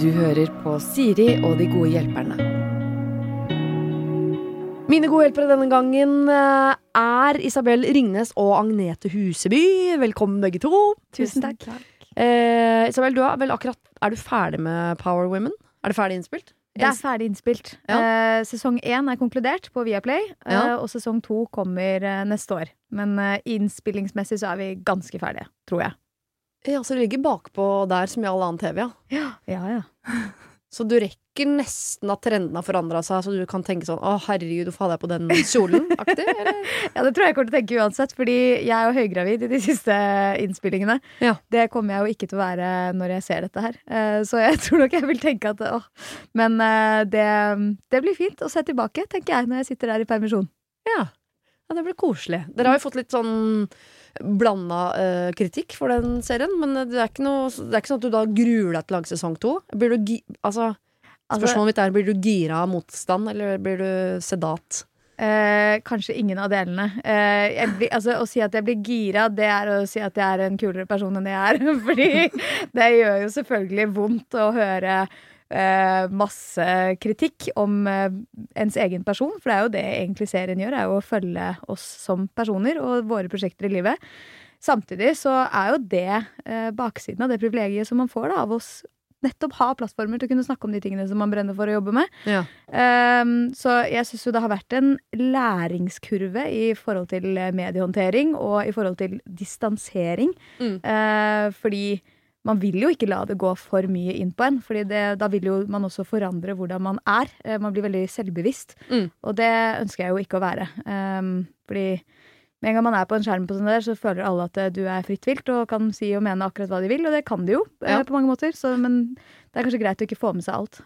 Du hører på Siri og de gode hjelperne. Mine gode hjelpere denne gangen eh, er Isabel Ringnes og Agnete Huseby. Velkommen begge to. Tusen takk. Eh, Isabel, du er vel akkurat Er du ferdig med Power Women? Er det ferdig innspilt? Det er ferdig innspilt. Ja. Eh, sesong én er konkludert på Viaplay, eh, og sesong to kommer eh, neste år. Men eh, innspillingsmessig så er vi ganske ferdige, tror jeg. Ja, så det ligger bakpå der som i all annen TV, ja. Ja, ja. ja. Så du rekker nesten at trendene har forandra seg, så du kan tenke sånn Å, herregud, hvorfor hadde jeg på den kjolen? Aktig. Ja, det tror jeg jeg kommer til å tenke uansett, fordi jeg er jo høygravid i de siste innspillingene. Ja. Det kommer jeg jo ikke til å være når jeg ser dette her. Eh, Så jeg tror nok jeg vil tenke at åh. Men eh, det, det blir fint å se tilbake, tenker jeg, når jeg sitter der i permisjon. Ja. ja, det blir koselig. Dere har jo fått litt sånn blanda uh, kritikk for den serien, men det er, noe, det er ikke sånn at du da gruer deg til å lage sesong to. Blir du altså, Altså, Spørsmålet mitt er, blir du gira av motstand, eller blir du sedat? Eh, kanskje ingen av delene. Eh, blir, altså, å si at jeg blir gira, det er å si at jeg er en kulere person enn jeg er. Fordi det gjør jo selvfølgelig vondt å høre eh, masse kritikk om eh, ens egen person. For det er jo det egentlig serien gjør, er jo å følge oss som personer og våre prosjekter i livet. Samtidig så er jo det eh, baksiden av det privilegiet som man får da, av oss nettopp ha plattformer til å kunne snakke om de tingene som man brenner for å jobbe med. Ja. Um, så jeg syns jo det har vært en læringskurve i forhold til eh, mediehåndtering og i forhold til distansering. Mm. Uh, fordi man vil jo ikke la det gå for mye inn på en, Fordi da vil jo man også forandre hvordan man er. Eh, man blir veldig selvbevisst, Mm. og det ønsker jeg jo ikke å være. Um, fordi med en gang man er på en skjerm, på sånn der, så føler alle at eh, du er fritt vilt og kan si og mene akkurat hva de vil, og det kan de jo eh, Ja. på mange måter. Så, men det er kanskje greit å ikke få med seg alt,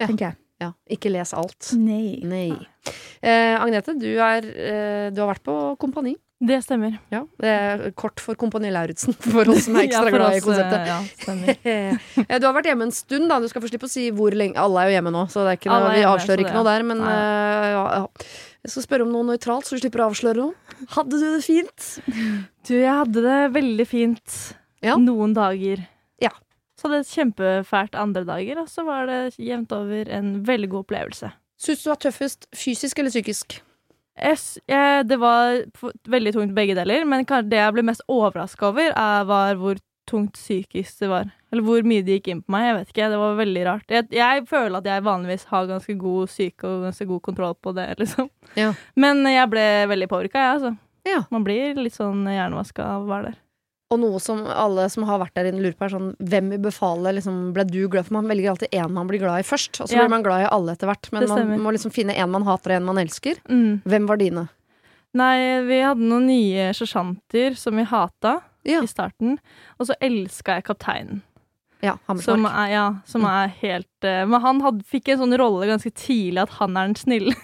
Ja. tenker jeg. ja. Ikke les alt. Nei. Nei. Eh, Agnete, du, er, eh, du har vært på Kompani. Det stemmer. Ja, det er kort for Kompani Lauritzen, for oss som er ekstra ja, glad i konseptet. eh, Ja, stemmer. Eh, Du har vært hjemme en stund, da. Du skal få slippe å si hvor lenge. Alle er jo hjemme nå, så det er ikke noe, er vi avslører ikke det- noe der. Men Nei. eh, ja, ja. jeg skal spørre om noe nøytralt, så du slipper å avsløre noe. Hadde du det fint? Du, jeg hadde det veldig fint noen dager. Ja. Så hadde jeg kjempefælt andre dager, og så var det jevnt over en veldig god opplevelse. Syns du var tøffest fysisk eller psykisk? Jeg, s- jeg, det var veldig tungt begge deler, men det jeg ble mest overraska over, er, var hvor tungt psykisk det var. Eller hvor mye det gikk inn på meg. Jeg vet ikke, Det var veldig rart. Jeg, jeg føler at jeg vanligvis har ganske god syke og ganske god kontroll på det, liksom. Ja. Men jeg ble veldig påvirka, jeg, altså. Ja. Man blir litt sånn hjernevaska av å være der. Og noe som alle som har vært der inne lurer på, er sånn Hvem i befalet liksom, ble du glad for? Man velger alltid én man blir glad i først, og så Ja. blir man glad i alle etter hvert. Men man må liksom finne en man hater og en man elsker. Mm. Hvem var dine? Nei, vi hadde noen nye sersjanter som vi hata Ja, i starten, og så elska jeg kapteinen. ja Som er, ja, som Mm. er helt eh, Men han had, fikk en sånn rolle ganske tidlig at han er den snille.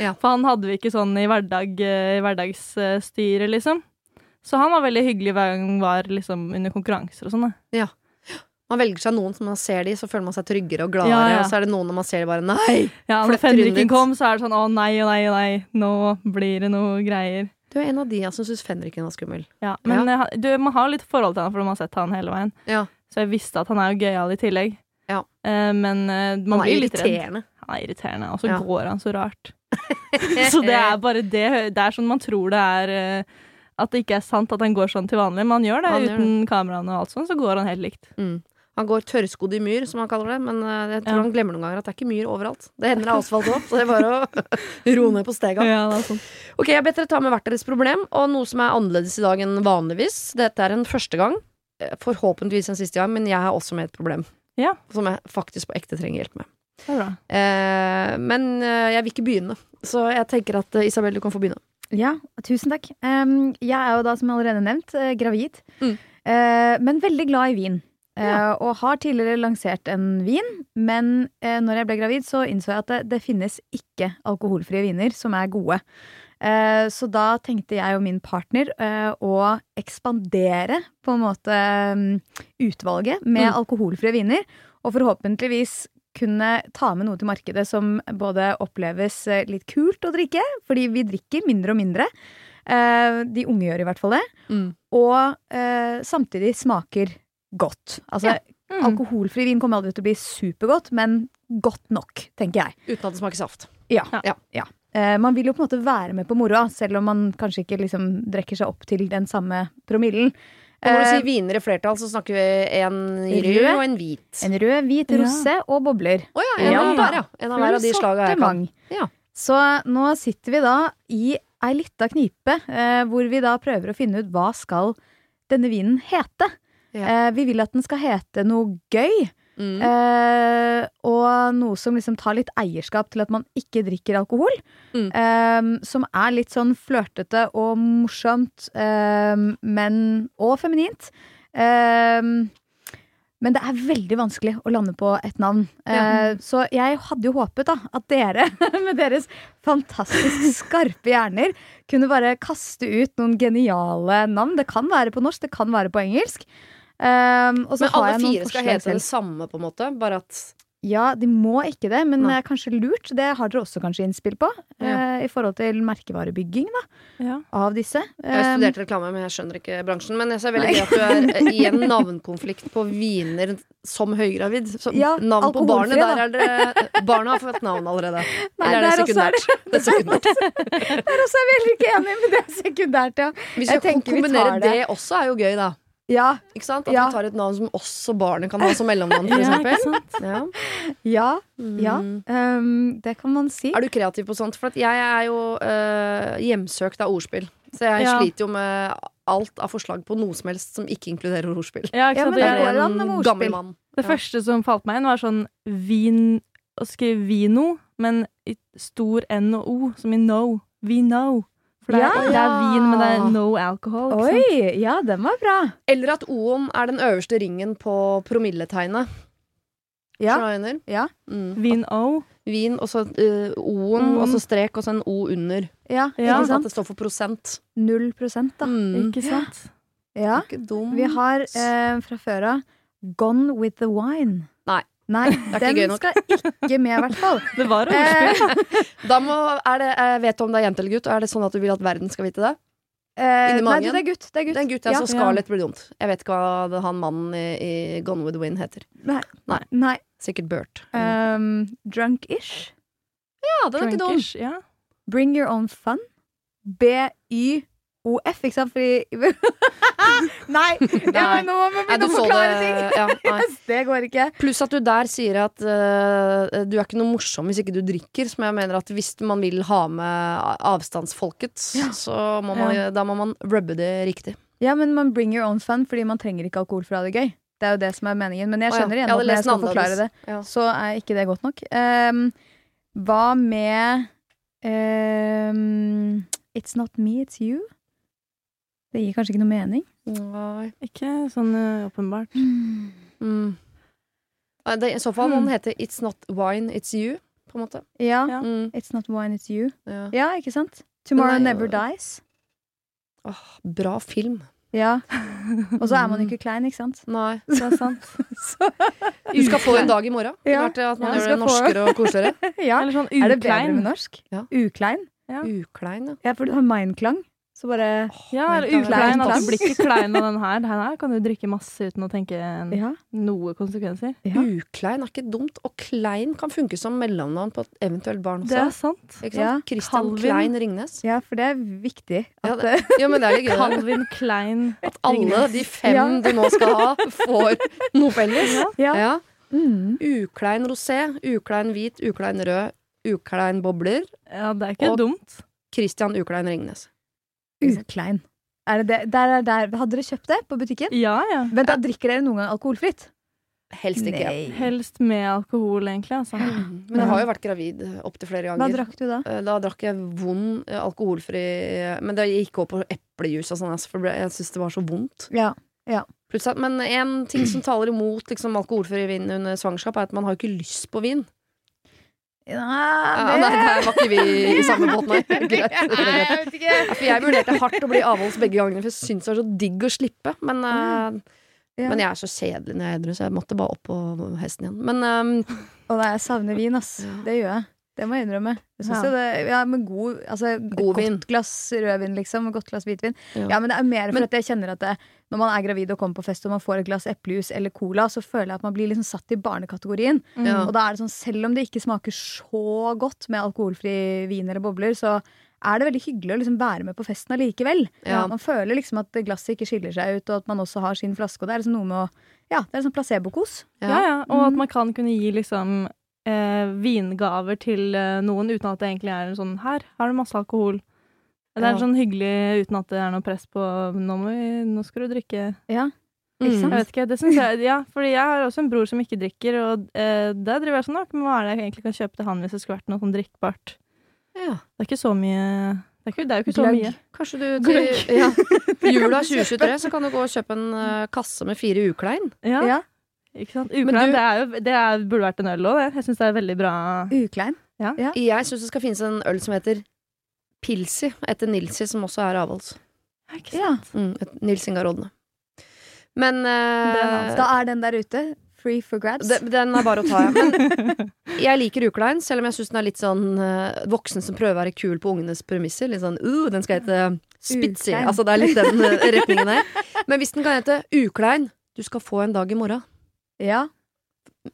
Ja. For han hadde vi ikke sånn i, hverdag, eh, i hverdagsstyret, liksom. Så han var veldig hyggelig hver gang han var liksom, under konkurranser og sånn. Ja. Man velger seg noen som man ser de, så føler man seg tryggere og gladere. Ja, ja. Og så er det noen når man ser de bare nei! Ja, når fenriken kom, så er det sånn å nei og nei og nei, nå blir det noe greier. Du er en av de jeg som syns fenriken var skummel. Ja, Men ja. du, man har litt forhold til han, for man har sett han hele veien. Ja. Så jeg visste at han er jo gøyal i tillegg. Ja. Eh, men eh, man blir litt redd. Han er irriterende, og så går han så rart. så det er bare det. Det er sånn man tror det er eh, At det ikke er sant at han går sånn til vanlig. Men han gjør det Han gjør uten kameraene og alt sånn, så går han helt likt. Mm. Han går tørrskodd i myr, som han kaller det, men eh, jeg tror Ja. han glemmer noen ganger at det er ikke myr overalt. Det hender det er asfalt òg, så det er bare å roe ned på stega. Ja, det er sånn. Ok, Jeg bedt dere ta med hvert deres problem, og noe som er annerledes i dag enn vanligvis. Dette er en første gang, eh, forhåpentligvis en siste gang, men jeg har også med et problem. Ja. Som jeg faktisk på ekte trenger hjelp med. Det er bra. Eh, men eh, jeg vil ikke begynne, så jeg tenker at Isabel, du kan få begynne. Ja, tusen takk. Jeg er jo da, som allerede nevnt, eh, gravid. Mm. Eh, men veldig glad i vin. Eh, Ja. og har tidligere lansert en vin, men når jeg ble gravid, så innså jeg at det, det finnes ikke alkoholfrie viner som er gode. Så da tenkte jeg og min partner å ekspandere på en måte mm, utvalget med Mm. alkoholfrie viner, og forhåpentligvis kunne ta med noe til markedet som både oppleves eh, litt kult å drikke, fordi vi drikker mindre og mindre. Eh, de unge gjør i hvert fall det. Mm. Og eh, samtidig smaker godt. Altså, Mm. alkoholfri vin kommer aldri til å bli supergodt, men godt nok, tenker jeg. Uten at det smaker saft. Eh, man vil jo på en måte være med på moroa, selv om man kanskje ikke liksom drikker seg opp til den samme promillen. Og når du Eh, sier viner i flertall, så snakker vi en rød Rød. og en hvit. en rød, hvit, Ja. og bobler. Å ja, en Ja. av hver, ja. En av hver av de slaga jeg kan. Ja. Så nå sitter vi da i ei lita knipe, eh, hvor vi da prøver å finne ut hva skal denne vinen hete. Ja. Eh, vi vil at den skal hete noe gøy, Mm. eh, og noe som liksom tar litt eierskap til at man ikke drikker alkohol. Mm. Eh, som er litt sånn flørtete og morsomt, eh, men og feminint. Eh, men det er veldig vanskelig å lande på et navn. Ja. så jeg hadde jo håpet da at dere med deres fantastisk skarpe hjerner kunne bare kaste ut noen geniale navn. Det kan være på norsk, det kan være på engelsk. Um, Men alle fire skal hete det samme, på en måte. Bare at Ja, de må ikke det, men det er kanskje lurt. Det har dere også kanskje innspill på. Ja. eh, I forhold til merkevarebygging da, Ja. av disse. Jeg har studert reklame, men jeg skjønner ikke bransjen. Men jeg ser veldig gøy at du er i en navnkonflikt på viner som høygravid. Som Ja, navn på barnet, der er dere Barna har fått navn allerede. Nei, Eller er det er sekundært? Det er sekundært. Der også er vi heller ikke enige, men det er sekundært, ja. Hvis vi kan tenker vi kombinere tar det. det. også, er jo gøy, da. Ja, Ikke sant? At Ja. du tar et navn som også barnet kan ha som mellomnavn, for Ja, sant? Ja. ja, ja. Mm. Um, det kan man si. Er du kreativ på sånt? For at jeg er jo uh, hjemsøkt av ordspill. Så jeg Ja. sliter jo med alt av forslag på noe som helst som ikke inkluderer ordspill. Ja, ikke Ja, men det går med en ordspill. gammel mann. det Ja. første som falt meg inn, var sånn vin Å skrive vino, men i stor N og O, som i no. We know. For det er, Ja. det er vin, men det er no alcohol. Ikke sant? Oi, ja, den var bra. Eller at O-en er den øverste ringen på promilletegnet. Ja, ja, Mm. Vin O. Vin, og så uh, O-en, Mm. og så strek, og så en O under. ja, Ja. ikke At sant? det står for prosent. Null prosent, da. Mm. Ikke sant? Ja. Ikke. Vi har uh, fra før av Gone with the wine. Nei. Nei, den skal ikke med, i hvert fall. Det var ordspill. Eh, Da må, er det, eh, vet du om det er jente eller gutt? Og er det sånn at du vil at verden skal vite det? eh, Inni nei, du, det er gutt. Det er gutt. Det er gutt, ja, Ja. så Scarlett blir dumt. Jeg vet ikke hva han mannen i, i Gone with the Wind heter. Nei. Sikkert Bert. Um, Drunk-ish. ja, den er ikke dum. Ja. Bring your own fun. B-y-o-f, ikke sant? Fordi Nei! Ja, men nå må begynne å forklare det ting! ja. Det går ikke. Pluss at du der sier at uh, du er ikke noe morsom hvis ikke du drikker. Som jeg mener at hvis man vil ha med avstandsfolket, så må man, da må man rubbe det riktig. Ja, men man bring your own fun fordi man trenger ikke alkohol for å ha det gøy. Det er jo det som er meningen. Men jeg skjønner igjen at når jeg skal forklare det. Ja. så er ikke det godt nok. Um, hva med um, It's not me, it's you? Det gir kanskje ikke noe mening. Nei. Ikke sånn eh, åpenbart. Mm. Mm. Det, I så fall må den hete It's not wine, it's you. På en måte. Ja. Ja. Mm. It's not wine, it's you. Ja. Ja, ikke sant? Tomorrow Nei, er never dies. Åh, bra film. Ja. Og så er man jo ikke klein, ikke sant? Nei. Det er sant. Du skal få en dag i morgen. Det Ja. klart at man Ja, gjør det norskere og koseligere. ja. Eller sånn Er det bedre med norsk? Ja. Uklein? Ja. Uklein, ja. Ja, for du har mindklang. Så bare Ja, eller Uklein. At du blir ikke klein av den her. Den her kan du drikke masse uten å tenke en, Ja. noe konsekvenser. Ja. Uklein er ikke dumt. Og Klein kan funke som mellomnavn på et eventuelt barn Det er sant. Ikke Ja. Christian Calvin. Klein Ringnes. ja, for det er viktig. Ja, At, det, ja, men det er litt gøy. Calvin Klein. At alle de fem Ja. du nå skal ha, får noe felles. ja. Ja. Mm. Uklein rosé, uklein hvit, uklein rød, uklein bobler. Ja, det er ikke Og- dumt. Christian Uklein Ringnes. Uklein. Er det det? Der, er der. Hadde dere kjøpt det på butikken? Ja, ja. Vent, da drikker dere noen gang alkoholfritt? Helst ikke. Helst med alkohol, egentlig. Altså. Men jeg har jo vært gravid opptil flere ganger. Hva drakk du da? Eh, Da drakk jeg vond eh, alkoholfri Men det gikk også på eplejus og sånn, altså, for jeg syntes det var så vondt. Ja. Plutselig, men en ting som taler imot liksom, alkoholfri vin under svangerskap, er at man har ikke lyst på vin. Nei, Ja, nei, der var ikke vi i samme båt, nei. Greit. greit. Ja, for jeg vurderte hardt å bli avholds begge gangene, for jeg syntes det var så digg å slippe. Men, eh, Ja. men jeg er så kjedelig når jeg er edru, så jeg måtte bare opp på hesten igjen. Men um, Å nei, jeg savner vin, ass. Det gjør jeg. Det må jeg innrømme. Jeg synes Ja. det, ja, men god, altså, God vin. Godt glass rødvin, liksom. Godt glass hvitvin. Ja. Ja. men det er mer for Men- at jeg kjenner at det, når man er gravid og kommer på fest og man får et glass eplejus eller cola, så føler jeg at man blir liksom satt i barnekategorien. Mm. Og da er det sånn, selv om det ikke smaker så godt med alkoholfri vin eller bobler, så er det veldig hyggelig å liksom være med på festen allikevel. Ja. Man føler liksom at glasset ikke skiller seg ut, og at man også har sin flaske. Og det er liksom noe med å Ja, det er sånn placebokos. Ja, ja. Og at Mm. man kan kunne gi liksom eh, vingaver til eh, noen uten at det egentlig er en sånn Her har du masse alkohol. Det er Ja. sånn hyggelig uten at det er noe press på Nå, må vi, nå skal du drikke. Ja, Mm. Jeg vet ikke, det synes jeg Ja, fordi jeg har også en bror som ikke drikker, og eh, der driver jeg sånn nok. Men hva er det jeg egentlig kan kjøpe til han hvis det skulle vært noe sånn drikkbart? Ja. Det er ikke så mye Det er, ikke, det er jo ikke så Gløgg. mye. Kanskje du til ja, jula 2023 så kan du gå og kjøpe en uh, kasse med fire uklein. Ja, Ja. Ikke sant? Uklein, du- det, er jo, det er, burde vært en øl òg, det. Jeg syns det er veldig bra. Uklein. Jeg syns det skal finnes en øl som heter Pilsi, etter Nilsi, som også er avholds. Ja, ikke sant? Ja. Mm, Nils Ingar. Men uh, er eh, Da er den der ute. Free for grabs. det, den er bare å ta, ja. Men jeg liker uklein, selv om jeg syns den er litt sånn uh, voksen som prøver å være kul på ungenes premisser. Litt sånn uh, den skal hete Spitzy. Altså det er litt den eh, retningen der. Men hvis den kan hete Uklein, du skal få en dag i morgen. Ja.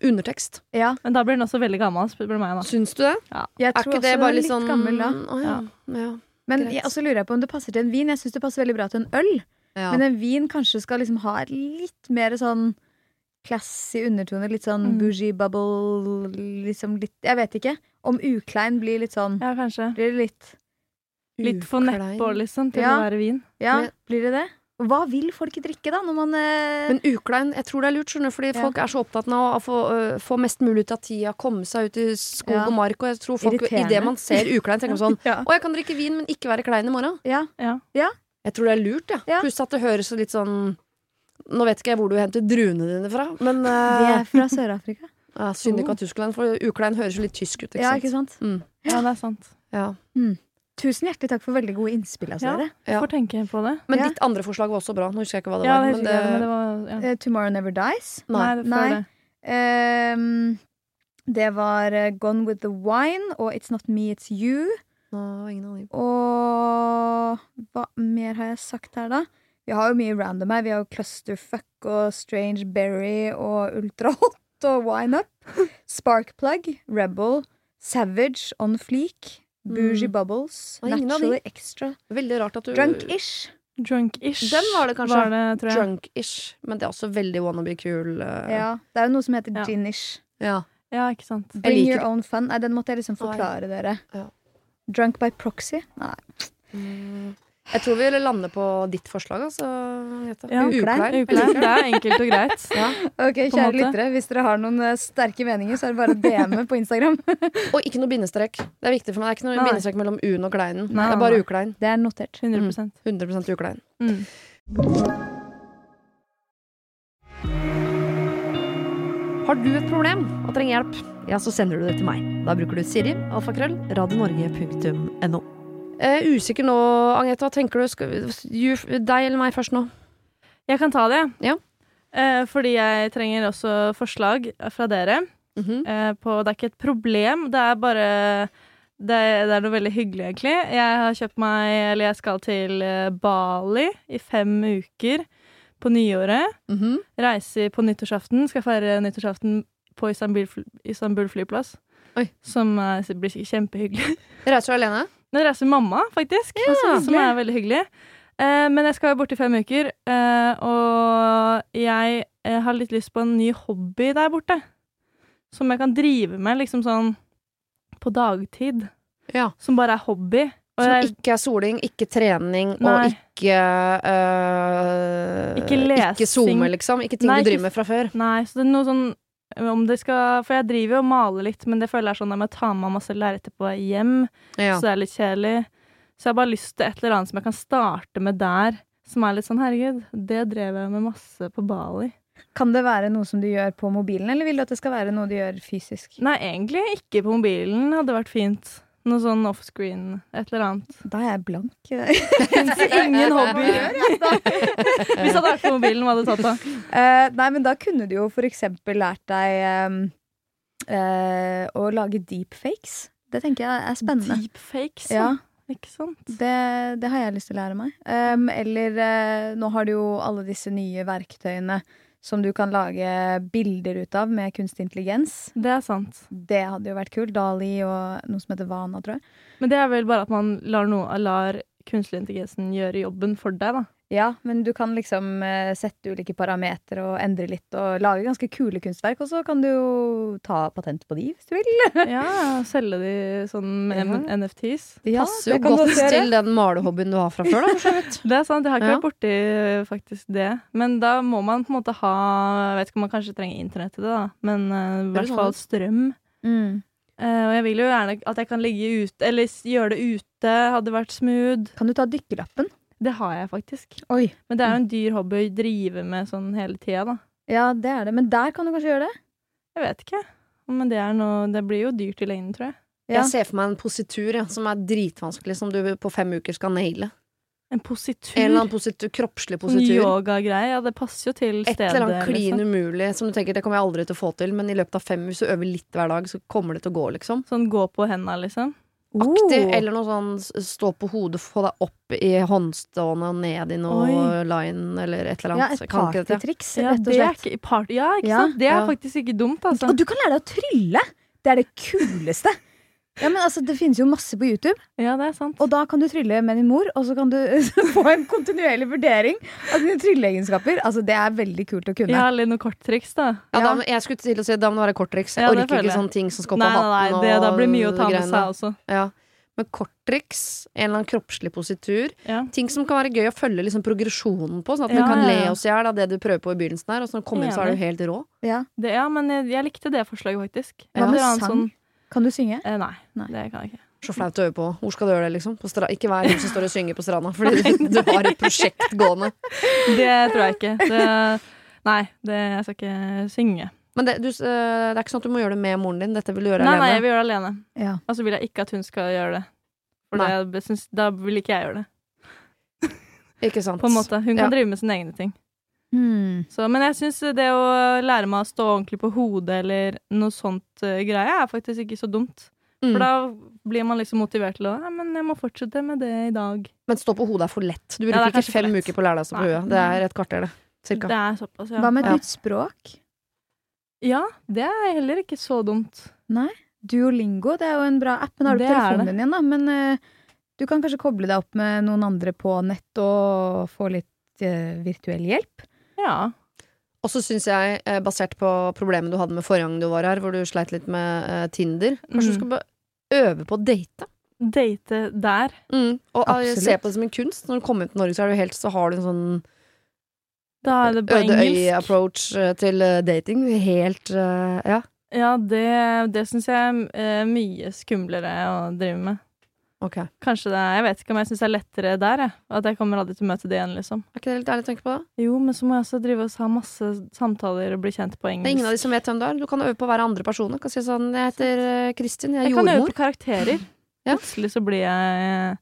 Undertekst. ja. Men da blir den også veldig gammel, spør du meg. da. Syns du det? Jeg Er tror ikke det også bare litt sånn gammel da. Å, ja. Ja. Men jeg, også lurer jeg på om det passer til en vin. Jeg syns det passer veldig bra til en øl. Ja. Men en vin kanskje skal liksom ha litt mer sånn classy undertone. Litt sånn Mm. bougie bubble, liksom litt Jeg vet ikke. Om uklein blir litt sånn Ja, kanskje. Blir det litt Litt for nedpå, liksom, til Ja. å være vin. Ja, blir det det? Hva vil folk drikke, da? Når man eh, Men uklein, jeg tror det er lurt, skjønner du, fordi Ja. folk er så opptatt av å få, uh, få mest mulig ut av tida, komme seg ut i skog Ja. og mark, og jeg tror folk i idet man ser uklein, tenker man sånn ja. Å, jeg kan drikke vin, men ikke være klein i morgen. ja. Ja. Jeg tror det er lurt, ja. Ja. Pluss at det høres litt sånn Nå vet ikke jeg hvor du henter druene dine fra, men uh... De er fra Sør-Afrika. ja, Synd ikke at Tyskland, for uklein høres jo litt tysk ut, ikke sant? Ja, ikke sant? Mm, ja, det er sant. ja. Tusen hjertelig takk for veldig gode innspill. Altså, Ja. dere. Ja. Får tenke på det. Men Ja. ditt andre forslag var også bra. Nå husker jeg ikke hva det Ja, var. det men det var ja. Eh, Tomorrow Never Dies. Nei. Nei, det, Nei. før det. Ehm, det var eh, Gone With The Wine og It's Not Me, It's You. Nå. Og hva mer har jeg sagt her, da? Vi har jo mye random her. Vi har jo Clusterfuck og Strange Berry og Ultrahot og Wine Up. Sparkplug, Rebel, Savage, On Fleek, Bougie Mm. Bubbles, av. Naturally Extra, Veldig rart at du Drunk-ish. Drunk-ish. Den var det kanskje. Var det, tror jeg. Drunk-ish. Men det er også veldig wannabe kul. Uh... Ja. Det er jo noe som heter Ja. gin-ish. ja. Ja, ikke sant. Bring liker your own fun. Nei, den måtte jeg liksom forklare forklare dere. Ja. Drunk by proxy? Nei. Mm. Jeg tror vi lander på ditt forslag, altså. Ja, Uklein. uklær. Det er enkelt og greit. Ja. Ok, kjære lyttere, hvis dere har noen eh, sterke meninger, så er det bare å DM på Instagram. Og ikke noe bindestrek. Det er viktig for meg. Det er ikke noe Nei. bindestrek mellom u-en og kleinen. Nei, det er bare uklein. Det er notert. 100% 100% uklein. mm. Har du et problem og trenger hjelp, ja, så sender du det til meg. Da bruker du Siri, alfakrøll, radionorge.no. Eh, usikker nå, Agnete. Hva tenker du? Skal, you, deg eller meg først nå? Jeg kan ta det, Ja. Eh, fordi jeg trenger også forslag fra dere. Mhm. eh, på Det er ikke et problem, det er bare det det er noe veldig hyggelig, egentlig. Jeg har kjøpt meg Eller jeg skal til eh, Bali i fem uker på nyåret. Mhm. Reiser på nyttårsaften. Skal feire nyttårsaften på Istanbul, Istanbul flyplass. Oi. Som er, blir kjempehyggelig. Reiser du alene? Men reiser mamma, faktisk. Ja, som er veldig hyggelig. Eh, men jeg skal borte bort i fem uker, eh, og jeg eh, har litt lyst på en ny hobby der borte. Som jeg kan drive med liksom sånn på dagtid. Ja. Som bare er hobby. Og Som jeg, ikke er soling, ikke trening og ikke øh, Ikke lesing. Ikke zoome, liksom. Ikke ting Nei, du driver med fra før. nei, så det er noe sånn om det skal, For jeg driver jo og maler litt, men det føler jeg er sånn at jeg må ta med meg masse lerreter på vei hjem. Ja. Så det er litt kjedelig. Så jeg har bare lyst til et eller annet som jeg kan starte med der. Som er litt sånn, herregud, det drev jeg med masse på Bali. Kan det være noe som du gjør på mobilen, eller vil du at det skal være noe du gjør fysisk? Nei, egentlig ikke på mobilen hadde vært fint. Noe sånn offscreen, et eller annet. Da er jeg blank. Ingen hobby. Hvis hadde vært på mobilen, hva hadde du tatt da? Uh, nei, men da kunne du jo for eksempel lært deg um, uh, å lage deepfakes. Det tenker jeg er spennende. Deepfakes, Ja, Ikke sant? det, det har jeg lyst til å lære meg. Um, eller uh, nå har du jo alle disse nye verktøyene som du kan lage bilder ut av med kunstig intelligens. Det er sant. Det hadde jo vært kult. Dali og noe som heter Vana, tror jeg. Men det er vel bare at man lar, noe, lar kunstig intelligensen gjøre jobben for deg, da. Ja, men du kan liksom eh, sette ulike parametere og endre litt og lage ganske kule kunstverk, og så kan du jo ta patent på de, hvis du vil. Ja, selge de sånn med Ja. NFTs. Ja, Passer jo det godt til den malehobbyen du har fra før, da, for så vidt. Det er sant, jeg har ikke Ja. vært borti øh, faktisk det. Men da må man på en måte ha Jeg vet ikke om man kanskje trenger internett til det, da, men øh, i er hvert fall strøm. Mm. Uh, og jeg vil jo gjerne at jeg kan ligge ute, eller gjøre det ute, hadde vært smooth. Kan du ta dykkerlappen? Det har jeg faktisk. Oi. Men det er jo en dyr hobby å drive med sånn hele tida, da. Ja, det er det. Men der kan du kanskje gjøre det? Jeg vet ikke. Men det er noe Det blir jo dyrt i lengden, tror jeg. Ja. Jeg ser for meg en positur ja, som er dritvanskelig, som du på fem uker skal naile. En positur. En eller annen positur, kroppslig Sånn positur. yogagreie. Ja, det passer jo til stedet. Et eller annet klin liksom. umulig som du tenker det kommer jeg aldri til å få til, men i løpet av fem hvis du øver litt hver dag, så kommer det til å gå, liksom. Sånn gå på henda, liksom. Aktig, Oh. eller noe sånn stå på hodet, få deg opp i håndstående og ned i noe Oi. line, eller et eller Ja, et partytriks, Ja, rett og det er slett. ikke, part, ja, ikke Ja. sant? Det er Ja. faktisk ikke dumt, altså. Og du kan lære deg å trylle! Det er det kuleste. Ja, men altså, Det finnes jo masse på YouTube, Ja, det er sant. og da kan du trylle med din mor, og så kan du få en kontinuerlig vurdering av dine trylleegenskaper. Altså, Det er veldig kult å kunne. Ja, eller noen korttriks, da. Ja, Ja. da, jeg skulle til å si da må det være korttriks. Jeg Ja, orker ikke sånne ting som skal på Nei, nei, det, nei, det, blir mye å ta med greiene. seg også. Ja. Men korttriks, en eller annen kroppslig positur, Ja. ting som kan være gøy å følge liksom progresjonen på, sånn at Ja, man kan ja, le oss i hjel av det du prøver på i begynnelsen her, og så når du kommer inn, så er du helt rå. Ja. Det, ja, men jeg, jeg likte det forslaget, faktisk. Hva med eller sang? Sånn, Kan du synge? eh, nei, Nei. det kan jeg ikke. Så flaut å øve på. Hvor skal du gjøre det, liksom? På ikke vær hun som står og synger på stranda, fordi du, du har et prosjekt gående. Det tror jeg ikke. Det, nei, det, jeg skal ikke synge. Men det, du, eh, det er ikke sånn at du må gjøre det med moren din. Dette vil du gjøre Nei, nei, jeg vil gjøre det alene. Ja. Og så vil jeg ikke at hun skal gjøre det. For det, jeg syns- da vil ikke jeg gjøre det. Ikke sant? På en måte. Hun kan Ja. drive med sine egne ting. Hmm. Så, men jeg syns det å lære meg å stå ordentlig på hodet eller noe sånt uh, greie, er faktisk ikke så dumt. Mm. For da blir man liksom motivert til å Nei, men jeg må fortsette med det i dag. Men stå på hodet er for lett. Du bruker er ikke fem uker på å lære deg å stå på huet. Det er et kvarter, det. Cirka. Det er såpass, ja. Hva med et Ja. nytt språk? Ja, det er heller ikke så dumt. Nei. Duolingo det er jo en bra app. Men har du Det telefonen din igjen, da? Men uh, du kan kanskje koble deg opp med noen andre på nett og få litt uh, virtuell hjelp? Ja. Og så syns jeg, eh, basert på problemet du hadde med forrige gang du var her, hvor du sleit litt med eh, Tinder, kanskje du Mhm. skal bare øve på å date? Date der. Mm. Og eh, Absolutt. se på det som en kunst. Når du kommer til Norge, så du helt Så har du en sånn øde øye-approach til dating. Helt Ja. Ja, det, det syns jeg er mye skumlere å drive med. Ok. Er Kanskje det er Jeg vet ikke om jeg syns det er lettere der, jeg. At jeg kommer aldri til å møte det igjen, liksom. ikke det litt ærlig å tenke på? da? Jo, men så må jeg også drive og ha masse samtaler og bli kjent på engelsk. Det er ingen av de som vet hvem du er. Du kan øve på å være andre personer. Kan si sånn Jeg heter eh, Kristin, jeg er Jeg kan øve på karakterer. Ja. Plutselig så blir jeg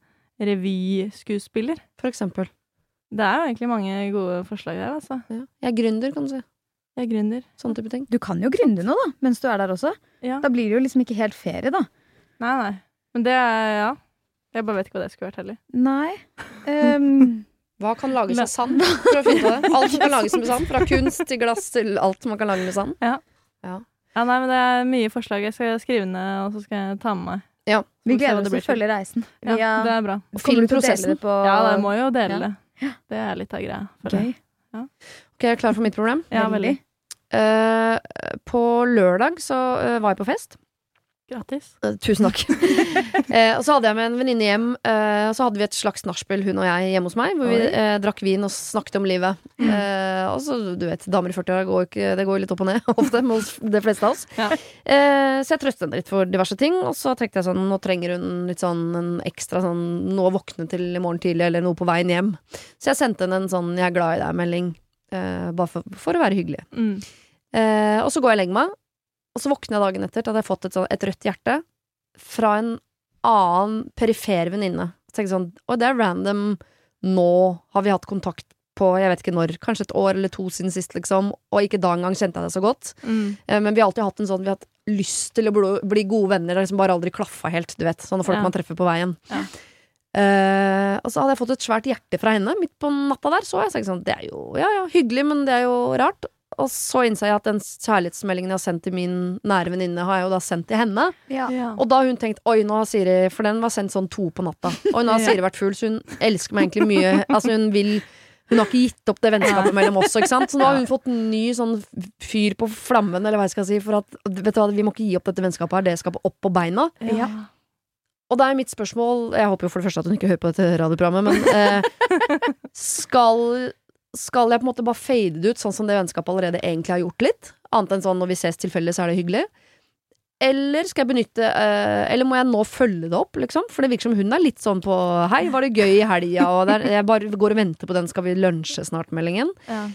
revyskuespiller. For eksempel. Det er jo egentlig mange gode forslag her, altså. Ja. Jeg er gründer, kan du si. Jeg er gründer. Sånn type ting. Du kan jo gründe nå, da, mens du er der også. Ja. Da blir det jo liksom ikke helt ferie, da. Nei, nei. Men det er Ja. Jeg bare vet ikke hva det skulle vært heller. Nei. Um, Hva kan lages av sand? for å finne det. Alt som kan lages med sand. Fra kunst til glass til alt man kan lage med sand. Ja, nei, men det er mye forslag. Jeg skal skrive ned, og så skal jeg ta med meg. Ja. vi gleder det oss til å følge reisen. Ja, ja, det er bra. Filmprosessen. Ja, jeg må jo dele Ja. det. Det er litt av greia. Okay. Ok, jeg er klar for mitt problem. Ja, Veldig. veldig. Eh, på lørdag så uh, var jeg på fest. Gratis. Eh, tusen takk. Eh, og så hadde jeg med en venninne hjem. eh, og så hadde vi et slags nachspiel, hun og jeg, hjemme hos meg. Hvor vi eh, drakk vin og snakket om livet. Eh, og så, du vet, damer i 40-åra går ikke Det går jo litt opp og ned ofte med de fleste av oss. Ja. Eh, så jeg trøstet henne litt for diverse ting. Og så tenkte jeg sånn, nå trenger hun litt sånn en ekstra sånn noe å våkne til i morgen tidlig, eller noe på veien hjem. Så jeg sendte henne en sånn 'jeg er glad i deg'-melding. Eh, bare for, for å være hyggelig. Mm. Eh, og så går jeg og legger meg, og så våkner jeg dagen etter til at jeg har fått et, sånn, et rødt hjerte fra en annen perifer venninne. Så tenker jeg sånn Og det er random. Nå har vi hatt kontakt på jeg vet ikke når, kanskje et år eller to siden sist, liksom. Og ikke da engang kjente jeg det så godt. Mm. Eh, men vi har alltid hatt en sånn Vi har hatt lyst til å bli, gode venner. Det har liksom bare aldri klaffa helt, du vet. Sånne folk Ja. man treffer på veien. Ja. Uh, og så hadde jeg fått et svært hjerte fra henne midt på natta der. Så jeg tenkte sånn, det er jo ja, ja, hyggelig, men det er jo rart. Og så innså jeg at den kjærlighetsmeldingen jeg har sendt til min nære venninne, har jeg jo da sendt til henne. Ja. Ja. Og da har hun tenkt oi, nå har Siri For den var sendt sånn to på natta. Oi, nå har Siri vært full, så hun elsker meg egentlig mye. Altså hun vil Hun har ikke gitt opp det vennskapet mellom oss, ikke sant. Så nå har hun fått en ny sånn fyr på flammen, eller hva jeg skal si, for at vet du hva, vi må ikke gi opp dette vennskapet her, det skal opp på beina. Ja. Og da er mitt spørsmål Jeg håper jo for det første at hun ikke hører på dette radioprogrammet, men eh, skal, skal jeg på en måte bare fade det ut, sånn som det vennskapet allerede egentlig har gjort litt? Annet enn sånn når vi ses tilfeldig, så er det hyggelig. Eller skal jeg benytte uh, Eller må jeg nå følge det opp, liksom? For det virker som hun er litt sånn på Hei, var det gøy i helga? Og der, jeg bare går og venter på den skal vi lunsje snart-meldingen. Ja.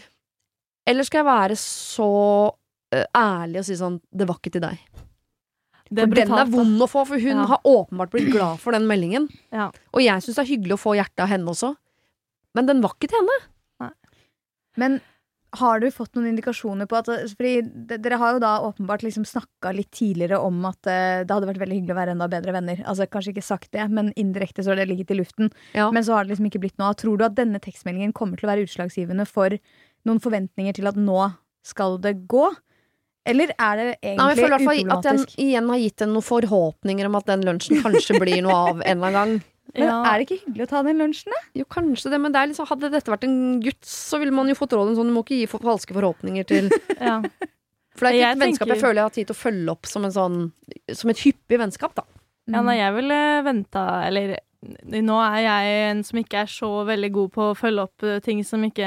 Eller skal jeg være så uh, ærlig og si sånn Det var ikke til deg. Det For den er vond å få, for hun Ja. har åpenbart blitt glad for den meldingen. Ja. Og jeg syns det er hyggelig å få hjertet av henne også. Men den var ikke til henne. Men har du fått noen indikasjoner på at Fordi dere har jo da åpenbart liksom snakka litt tidligere om at eh, det hadde vært veldig hyggelig å være enda bedre venner. Altså Kanskje ikke sagt det, men indirekte så har det ligget i luften. Ja. Men så har det liksom ikke blitt noe av. Tror du at denne tekstmeldingen kommer til å være utslagsgivende for noen forventninger til at nå skal det gå? Eller er det Nei, men jeg føler fall at jeg igjen har gitt henne noen forhåpninger om at den lunsjen kanskje blir noe av en eller annen gang. Men Ja. er det ikke hyggelig å ta den lunsjen, da? Jo, kanskje det, men det liksom, hadde dette vært en gutt, så ville man jo fått råd om sånn, du må ikke gi for falske forhåpninger til Ja. For det er ikke Jeg et vennskap jeg føler jeg har tid til å følge opp som en sånn Som et hyppig vennskap, da. Ja, nei, jeg ville venta Eller nå er jeg en som ikke er så veldig god på å følge opp eh, ting som ikke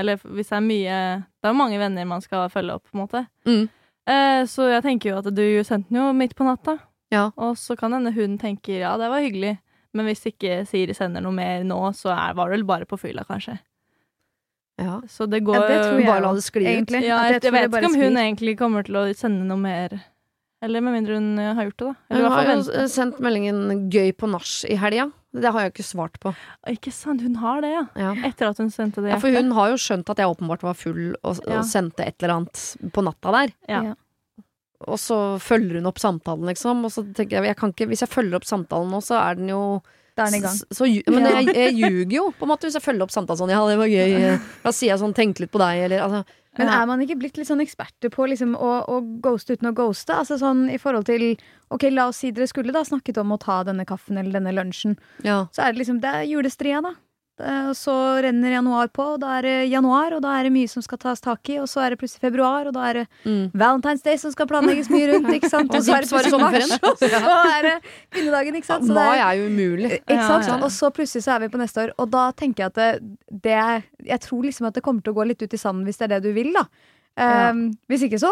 Eller hvis det er mye Det er jo mange venner man skal følge opp, på en måte. Mm. Eh, så jeg tenker jo at du sendte den jo midt på natta. Ja. Og så kan hende hun tenker ja, det var hyggelig. Men hvis ikke Siri sender noe mer nå, så er, var det vel bare på fylla, kanskje. Ja. Så det går Ja, det tror jeg Bare la det skli ut. Ja, jeg, jeg vet ikke om hun sklir. egentlig kommer til å sende noe mer. Eller med mindre hun har gjort det, da. Eller Hun har jo sendt meldingen 'gøy på nach' i helga. Det har jeg ikke svart på. Ikke sant, hun har det, ja. Ja. Etter at hun sendte det Ja, for hun har jo skjønt at jeg åpenbart var full og, Ja. og sendte et eller annet på natta der. Ja. Og så følger hun opp samtalen, liksom. Og så tenker jeg, jeg kan ikke, hvis jeg følger opp samtalen nå, så er den jo Da er den i gang. Så, men jeg, jeg ljuger jo, på en måte, hvis jeg følger opp samtalen sånn. Ja, det var gøy. Da sier jeg sånn, tenk litt på deg, eller altså. Men er man ikke blitt litt sånn eksperter på liksom å, å ghoste uten å ghoste? Altså sånn i forhold til Ok, la oss si dere skulle da snakket om å ta denne kaffen eller denne lunsjen. Ja. Så er det liksom Det er julestria, da. Eh, så renner januar på, og da er det januar, og da er det mye som skal tas tak i. Og så er det plutselig februar, og da er det Mm. Valentine's Day som skal planlegges mye rundt. ikke sant? Og så er det plutselig mars, og så er det kvinnedagen, ikke sant. Så Mai er, jo umulig. ikke Ja, sant? ja. Og så plutselig så er vi på neste år, og da tenker jeg at det, det Jeg tror liksom at det kommer til å gå litt ut i sanden hvis det er det du vil, da. Ja. Um, hvis ikke så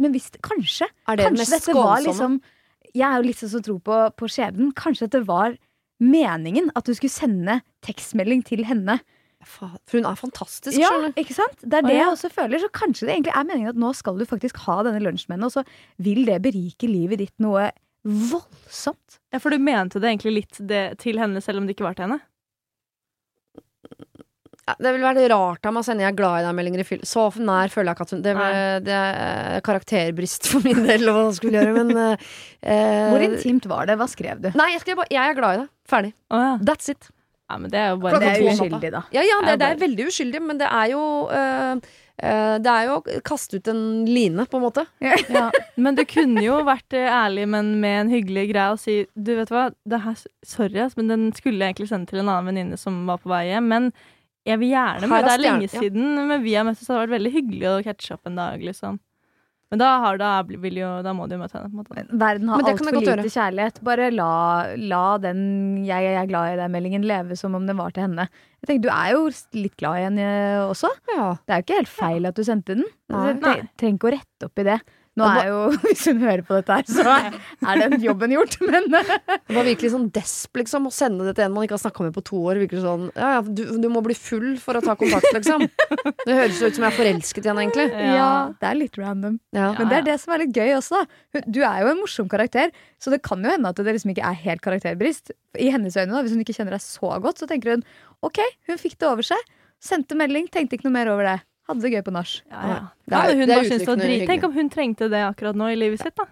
Men hvis Kanskje. Er det Kanskje dette var liksom Jeg er jo litt sånn som tror på, på skjebnen. Kanskje dette var meningen at du skulle sende tekstmelding til henne. For hun er fantastisk, Ja, ikke sant? Det er det jeg også føler. Så kanskje det egentlig er meningen at nå skal du faktisk ha denne lunsjen med henne, og så vil det berike livet ditt noe voldsomt. Ja, for du mente det egentlig litt det, til henne, selv om det ikke var til henne? Ja, Det ville vært rart av meg å sende 'jeg er glad i deg'-meldinger i fyll. Så nær føler jeg ikke at hun Det, det er karakterbrist for min del, hva man skulle gjøre, men eh, eh, Hvor intimt var det? Hva skrev du? Nei, jeg skrev bare 'jeg er glad i deg'. Ferdig. Oh, ja. That's it. ja. Men det er jo bare Det er uskyldig, da. Ja, ja, det, det er veldig uskyldig, men det er jo eh, eh, Det er jo å kaste ut en line, på en måte. Ja, men du kunne jo vært ærlig, men med en hyggelig greie og si Du, vet hva, det her, sorry, men den skulle jeg egentlig sende til en annen venninne som var på vei hjem. Men jeg vil gjerne men med. Det er lenge siden, ja. men vi har møttes, det hadde vært veldig hyggelig å catche opp en dag, liksom. Men da, har, da, vil jo, da må du jo møte henne, på en måte. Verden har altfor lite gjøre. kjærlighet. Bare la, la den 'jeg er glad i deg'-meldingen leve som om den var til henne. Jeg tenker, Du er jo litt glad i henne også. Ja. Det er jo ikke helt feil at du sendte den. Nei. Du trenger ikke å rette opp i det. Nå er jo, Hvis hun hører på dette her, så er den jobben gjort. Men Det var virkelig sånn desp, liksom. Å sende det til en man ikke har snakka med på to år. Virkelig sånn Ja, ja, du, du må bli full for å ta kontakt, liksom. Det høres ut som jeg er forelsket i henne, egentlig. ja. det er litt random. Ja. Men det er det som er litt gøy også. da. Du er jo en morsom karakter, så det kan jo hende at det liksom ikke er helt karakterbrist. I hennes øyne, da, hvis hun ikke kjenner deg så godt, så tenker hun ok, hun fikk det over seg. Sendte melding, tenkte ikke noe mer over det. Hadde det gøy på nach. Ja, ja. Det er- det er uttrykkende. Tenk om hun trengte det akkurat nå i livet sitt, da.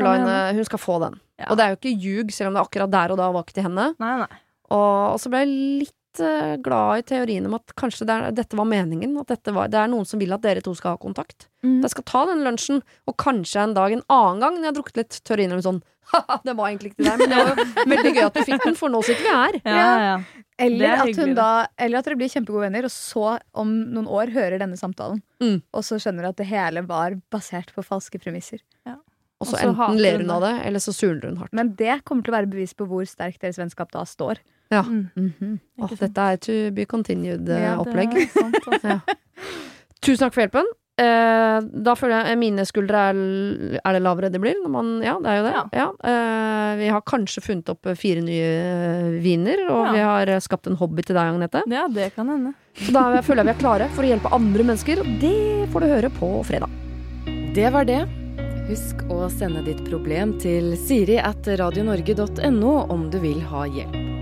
La henne, hun skal få den. Ja. Og det er jo ikke ljug, selv om det akkurat der og da var ikke til henne. Nei, nei. Og, og så ble jeg litt eh, glad i teorien om at kanskje det er, dette var meningen. At dette var, det er noen som vil at dere to skal ha kontakt. Mm. Jeg skal ta den lunsjen, og kanskje en dag en annen gang når jeg har drukket litt, tør innrømme sånn Haha, det var egentlig ikke til deg, men det var veldig gøy at du fikk den, for nå sitter vi her. Ja, Ja. ja. Eller er at, hyggelig, hun da, eller at dere blir kjempegode venner, og så om noen år hører denne samtalen. Mm. Og så skjønner du at det hele var basert på falske premisser. Og så Og så enten ler hun av det, eller så surner hun hardt. Men det kommer til å være bevis på hvor sterkt deres vennskap da står. Mm. Mhm. Åh, Ikke dette er to be continued-opplegg. Ja, det er sant, altså. Ja. Tusen takk for hjelpen. Eh, da føler jeg mine skuldre er, er det lavere det blir. Når man, ja, det er jo det. Ja. Ja. Eh, vi har kanskje funnet opp fire nye eh, viner, og Ja. vi har eh, skapt en hobby til deg, Agnete. Ja, det kan hende. Så da føler jeg vi er klare for å hjelpe andre mennesker, og det får du høre på fredag. Det var det. Husk å sende ditt problem til siri at radionorge.no om du vil ha hjelp.